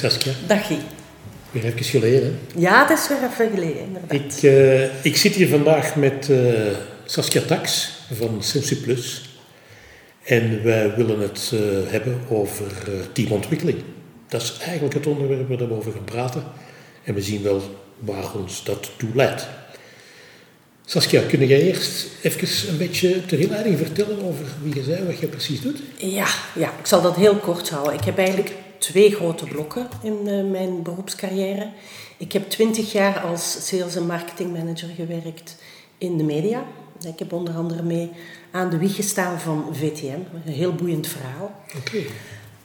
Dag Saskia. Dag Guy. Weer even geleden. Ja, het is weer even geleden, inderdaad. Ik, uh, ik zit hier vandaag met uh, Saskia Tax van Sensu Plus. En wij willen het uh, hebben over teamontwikkeling. Dat is eigenlijk het onderwerp waar we over gaan praten. En we zien wel waar ons dat toe leidt. Saskia, kun jij eerst even een beetje ter inleiding vertellen over wie je bent, wat je precies doet? Ja, ja, ik zal dat heel kort houden. Ik heb eigenlijk twee grote blokken in uh, mijn beroepscarrière. Ik heb twintig jaar als sales- en marketingmanager gewerkt in de media. Ik heb onder andere mee aan de wieg gestaan van VTM. Een heel boeiend verhaal. Oké.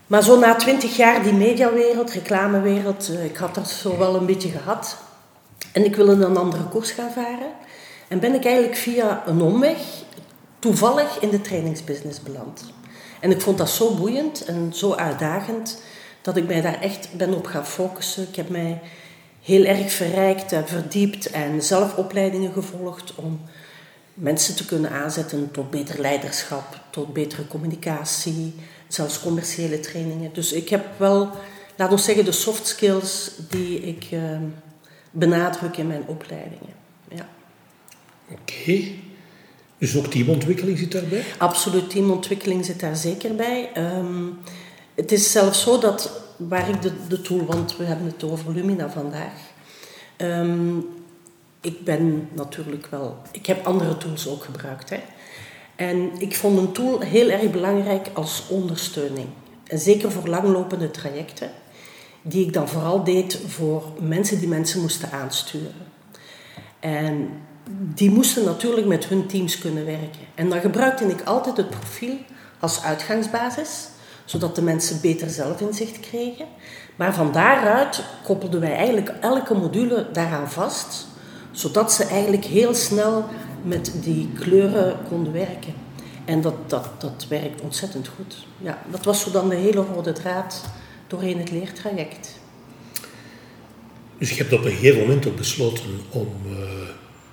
Maar zo na twintig jaar die mediawereld, reclamewereld, uh, ik had dat zo wel een beetje gehad. En ik wilde een andere koers gaan varen. En ben ik eigenlijk via een omweg toevallig in de trainingsbusiness beland. En ik vond dat zo boeiend en zo uitdagend dat ik mij daar echt ben op gaan focussen. Ik heb mij heel erg verrijkt en verdiept en zelf opleidingen gevolgd om mensen te kunnen aanzetten tot beter leiderschap, tot betere communicatie, zelfs commerciële trainingen. Dus ik heb wel, laat ons zeggen, de soft skills die ik uh, benadruk in mijn opleidingen. Ja. Oké. Dus ook teamontwikkeling zit daarbij? Absoluut, teamontwikkeling zit daar zeker bij. Um, het is zelfs zo dat, waar ik de, de tool, want we hebben het over Lumina vandaag. Um, ik ben natuurlijk wel, ik heb andere tools ook gebruikt. Hè. En ik vond een tool heel erg belangrijk als ondersteuning. En zeker voor langlopende trajecten, die ik dan vooral deed voor mensen die mensen moesten aansturen. En die moesten natuurlijk met hun teams kunnen werken. En dan gebruikte ik altijd het profiel als uitgangsbasis zodat de mensen beter zelfinzicht kregen. Maar van daaruit koppelden wij eigenlijk elke module daaraan vast, zodat ze eigenlijk heel snel met die kleuren konden werken. En dat, dat, dat werkt ontzettend goed. Ja, dat was zo dan de hele rode draad doorheen het leertraject. Dus je hebt op een gegeven moment ook besloten om uh,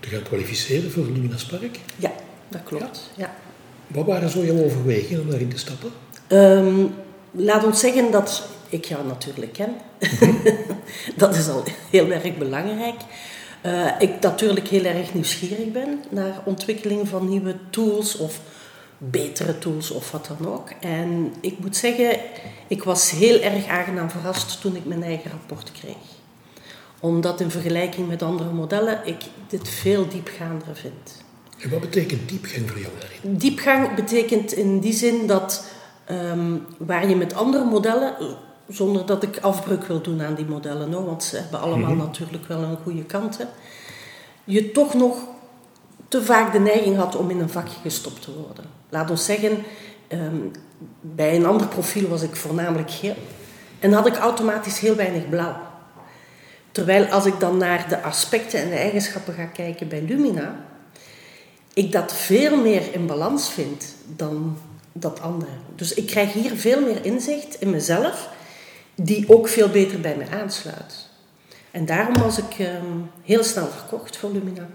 te gaan kwalificeren voor Lumina Spark? Ja, dat klopt. Ja. Wat waren zo jouw overwegingen om daarin te stappen? Um, laat ons zeggen dat ik jou natuurlijk ken. dat is al heel erg belangrijk. Uh, ik natuurlijk heel erg nieuwsgierig ben naar ontwikkeling van nieuwe tools of betere tools of wat dan ook. En ik moet zeggen, ik was heel erg aangenaam verrast toen ik mijn eigen rapport kreeg. Omdat in vergelijking met andere modellen ik dit veel diepgaander vind. En wat betekent diepgang voor jou? Diepgang betekent in die zin dat um, waar je met andere modellen, zonder dat ik afbreuk wil doen aan die modellen, hoor, want ze hebben allemaal mm -hmm. natuurlijk wel een goede kanten, je toch nog te vaak de neiging had om in een vakje gestopt te worden. Laat ons zeggen, um, bij een ander profiel was ik voornamelijk geel en had ik automatisch heel weinig blauw. Terwijl als ik dan naar de aspecten en de eigenschappen ga kijken bij Lumina, ik dat veel meer in balans vind dan dat andere. Dus ik krijg hier veel meer inzicht in mezelf, die ook veel beter bij me aansluit. En daarom was ik um, heel snel verkocht voor Lumina.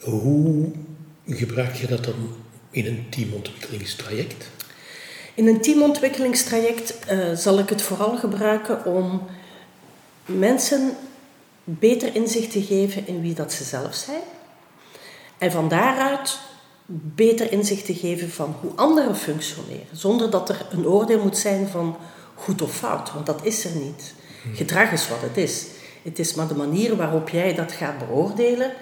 Hoe gebruik je dat dan in een teamontwikkelingstraject? In een teamontwikkelingstraject uh, zal ik het vooral gebruiken om mensen beter inzicht te geven in wie dat ze zelf zijn. En van daaruit beter inzicht te geven van hoe anderen functioneren. Zonder dat er een oordeel moet zijn van goed of fout, want dat is er niet. Gedrag is wat het is. Het is maar de manier waarop jij dat gaat beoordelen,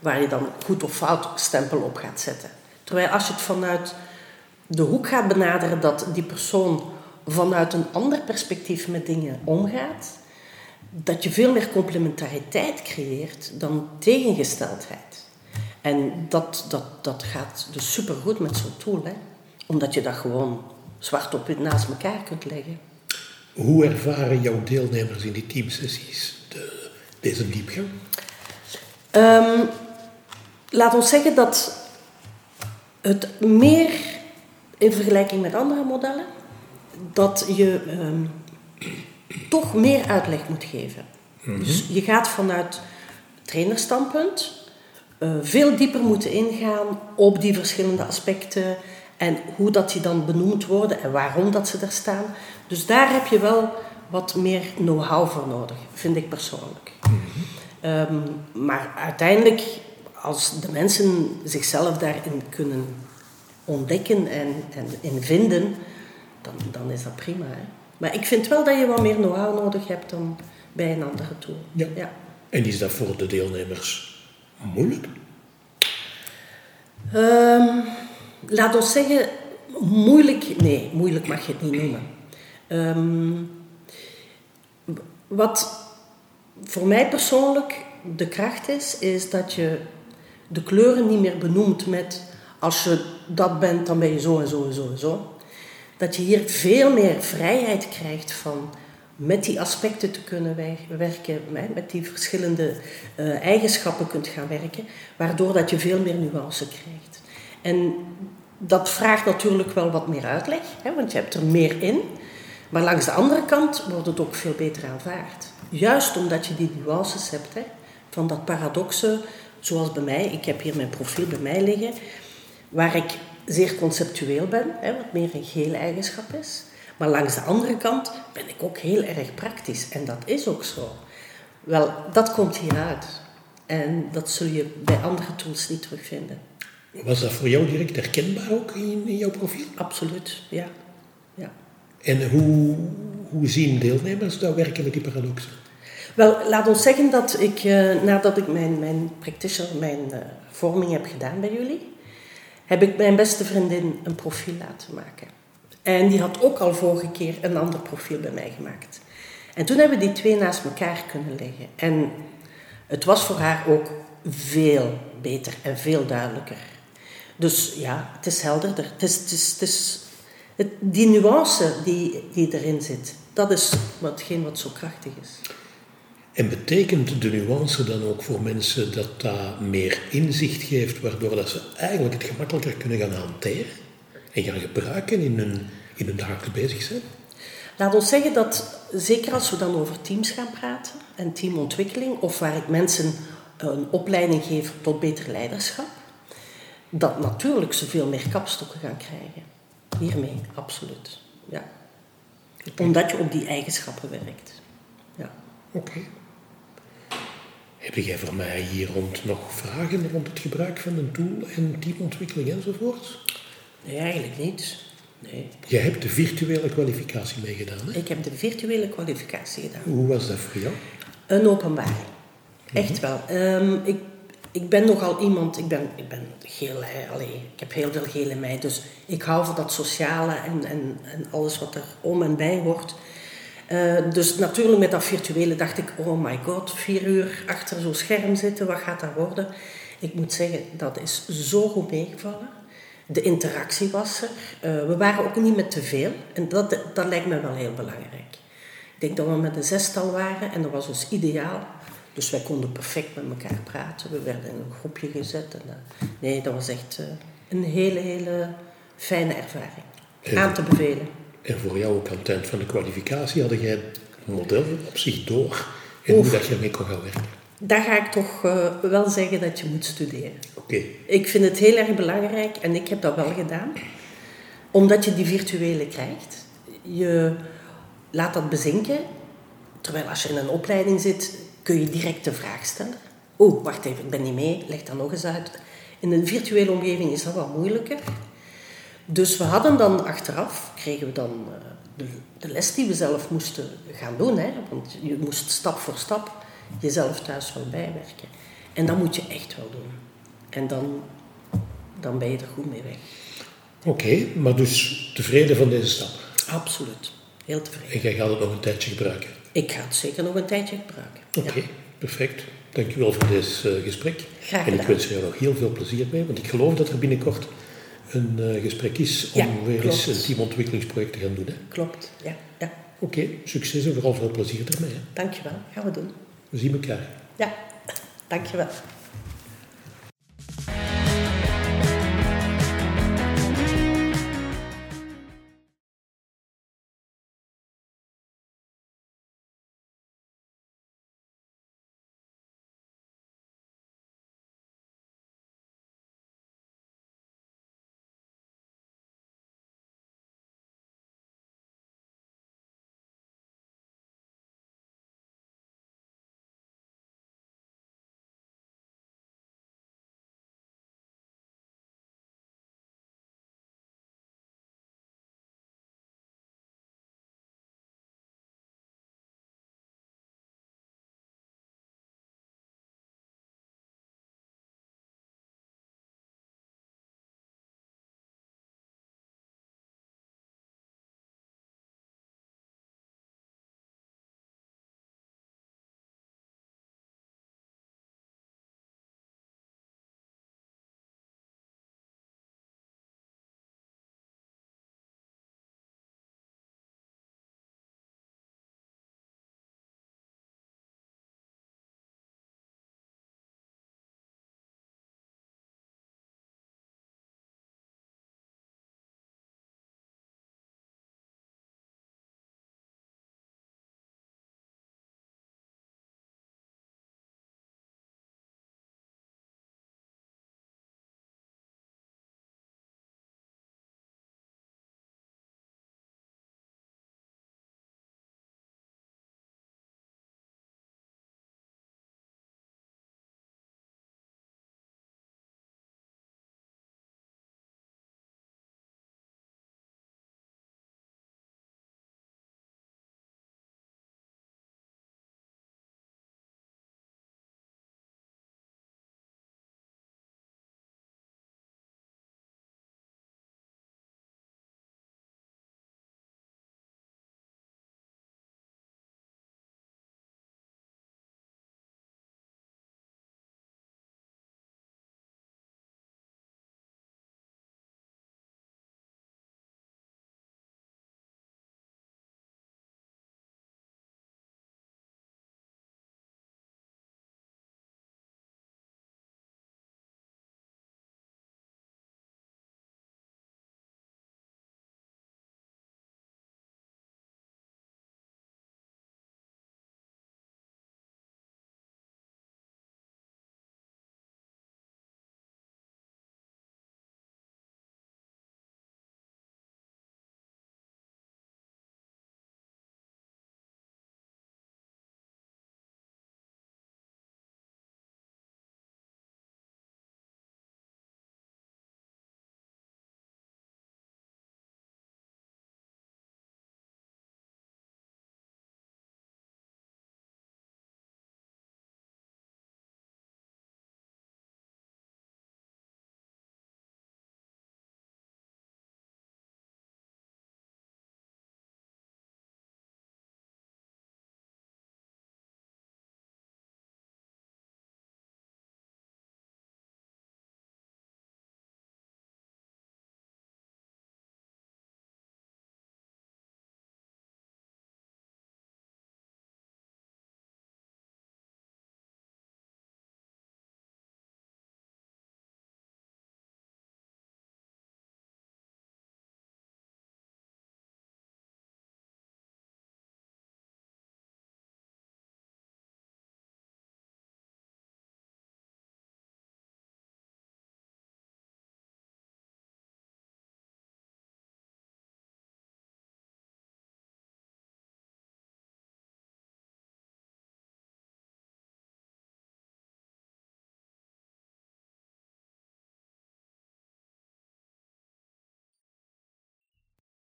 waar je dan goed of fout stempel op gaat zetten. Terwijl als je het vanuit de hoek gaat benaderen dat die persoon vanuit een ander perspectief met dingen omgaat, dat je veel meer complementariteit creëert dan tegengesteldheid. En dat, dat, dat gaat dus supergoed met zo'n tool, hè? omdat je dat gewoon zwart op wit naast elkaar kunt leggen. Hoe ervaren jouw deelnemers in die teamsessies de, deze diepgang? Um, laat ons zeggen dat het meer in vergelijking met andere modellen, dat je um, toch meer uitleg moet geven. Mm -hmm. Dus je gaat vanuit trainerstandpunt uh, veel dieper moeten ingaan op die verschillende aspecten en hoe dat die dan benoemd worden en waarom dat ze er staan. Dus daar heb je wel wat meer know-how voor nodig, vind ik persoonlijk. Ehm, maar uiteindelijk, als de mensen zichzelf daarin kunnen ontdekken en, en in vinden, dan, dan is dat prima. Hè? Maar ik vind wel dat je wat meer know-how nodig hebt dan bij een andere tool. Ja. Ja. En is dat voor de deelnemers moeilijk? Ehm, laat ons zeggen, moeilijk, nee, moeilijk mag je het niet noemen. Ehm, wat voor mij persoonlijk de kracht is, is dat je de kleuren niet meer benoemt met als je dat bent, dan ben je zo en zo en zo en zo. Dat je hier veel meer vrijheid krijgt van met die aspecten te kunnen wer- werken, met die verschillende eh, eigenschappen kunt gaan werken, waardoor dat je veel meer nuance krijgt. En dat vraagt natuurlijk wel wat meer uitleg, hè, want je hebt er meer in. Maar langs de andere kant wordt het ook veel beter aanvaard. Juist omdat je die nuances hebt, hè, van dat paradoxe, zoals bij mij. Ik heb hier mijn profiel bij mij liggen, waar ik zeer conceptueel ben, hè, wat meer een gele eigenschap is. Maar langs de andere kant ben ik ook heel erg praktisch. En dat is ook zo. Wel, dat komt hieruit. En dat zul je bij andere tools niet terugvinden. Was dat voor jou direct herkenbaar ook in, in jouw profiel? Absoluut, ja. ja. En hoe, hoe zien deelnemers dat werken met die paradoxen? Wel, laat ons zeggen dat ik, eh, nadat ik mijn, mijn practitioner, mijn eh, vorming heb gedaan bij jullie, heb ik mijn beste vriendin een profiel laten maken. En die had ook al vorige keer een ander profiel bij mij gemaakt. En toen hebben we die twee naast elkaar kunnen leggen. En het was voor haar ook veel beter en veel duidelijker. Dus ja, het is helderder. Het is, het is, het is, die nuance die, die erin zit, dat is watgeen wat zo krachtig is. En betekent de nuance dan ook voor mensen dat dat meer inzicht geeft, waardoor dat ze eigenlijk het gemakkelijker kunnen gaan hanteren en gaan gebruiken in hun, in hun dagelijks bezig zijn? Laat ons zeggen dat, zeker als we dan over teams gaan praten en teamontwikkeling, of waar ik mensen een opleiding geef tot beter leiderschap, dat natuurlijk ze veel meer kapstokken gaan krijgen. Hiermee, absoluut. Ja. Omdat je op die eigenschappen werkt. Ja. Oké. Heb jij voor mij hier rond nog vragen rond het gebruik van een tool en teamontwikkeling enzovoort? Nee, eigenlijk niet. Nee. Jij hebt de virtuele kwalificatie meegedaan. Hè? Ik heb de virtuele kwalificatie gedaan. Hoe was dat voor jou? Een openbaring. Echt wel. Ehm, ik, ik ben nogal iemand, ik ben, ik ben geel, hè, allee, ik heb heel veel geel in mij. Dus ik hou van dat sociale en, en, en alles wat er om en bij hoort. Eh, dus natuurlijk met dat virtuele dacht ik, oh my god, vier uur achter zo'n scherm zitten, wat gaat dat worden? Ik moet zeggen, dat is zo goed meegevallen. De interactie was er. Eh, we waren ook niet met te veel. En dat, dat lijkt me wel heel belangrijk. Ik denk dat we met een zestal waren en dat was dus ideaal. Dus wij konden perfect met elkaar praten. We werden in een groepje gezet. En, eh, nee, dat was echt eh, een hele, hele fijne ervaring. En- Aan te bevelen. En voor jou ook aan het eind van de kwalificatie hadden jij het model op zich door en hoe dat je ermee kon gaan werken. Daar ga ik toch eh, wel zeggen dat je moet studeren. Oké, Ik vind het heel erg belangrijk en ik heb dat wel gedaan. Omdat je die virtuele krijgt. Je laat dat bezinken. Terwijl als je in een opleiding zit, kun je direct de vraag stellen. Oeh, wacht even, ik ben niet mee. Leg dat nog eens uit. In een virtuele omgeving is dat wat moeilijker. Dus we hadden dan achteraf, kregen we dan eh, de, de les die we zelf moesten gaan doen. Hè? Want je moest stap voor stap jezelf thuis wel bijwerken. En dat moet je echt wel doen. En dan, dan ben je er goed mee weg. oké, maar dus tevreden van deze stap. Absoluut. Heel tevreden. En jij gaat het nog een tijdje gebruiken. Ik ga het zeker nog een tijdje gebruiken. Oké, Ja. perfect. Dankjewel voor dit eh, gesprek. Graag en ik gedaan. wens je er nog heel veel plezier mee, want ik geloof dat er binnenkort een eh, gesprek is om Ja, weer eens een teamontwikkelingsproject te gaan doen. hè. Klopt, ja. ja. Oké, succes en vooral veel plezier ermee. hè. Dankjewel. Gaan we doen. We zien elkaar. Ja, dankjewel.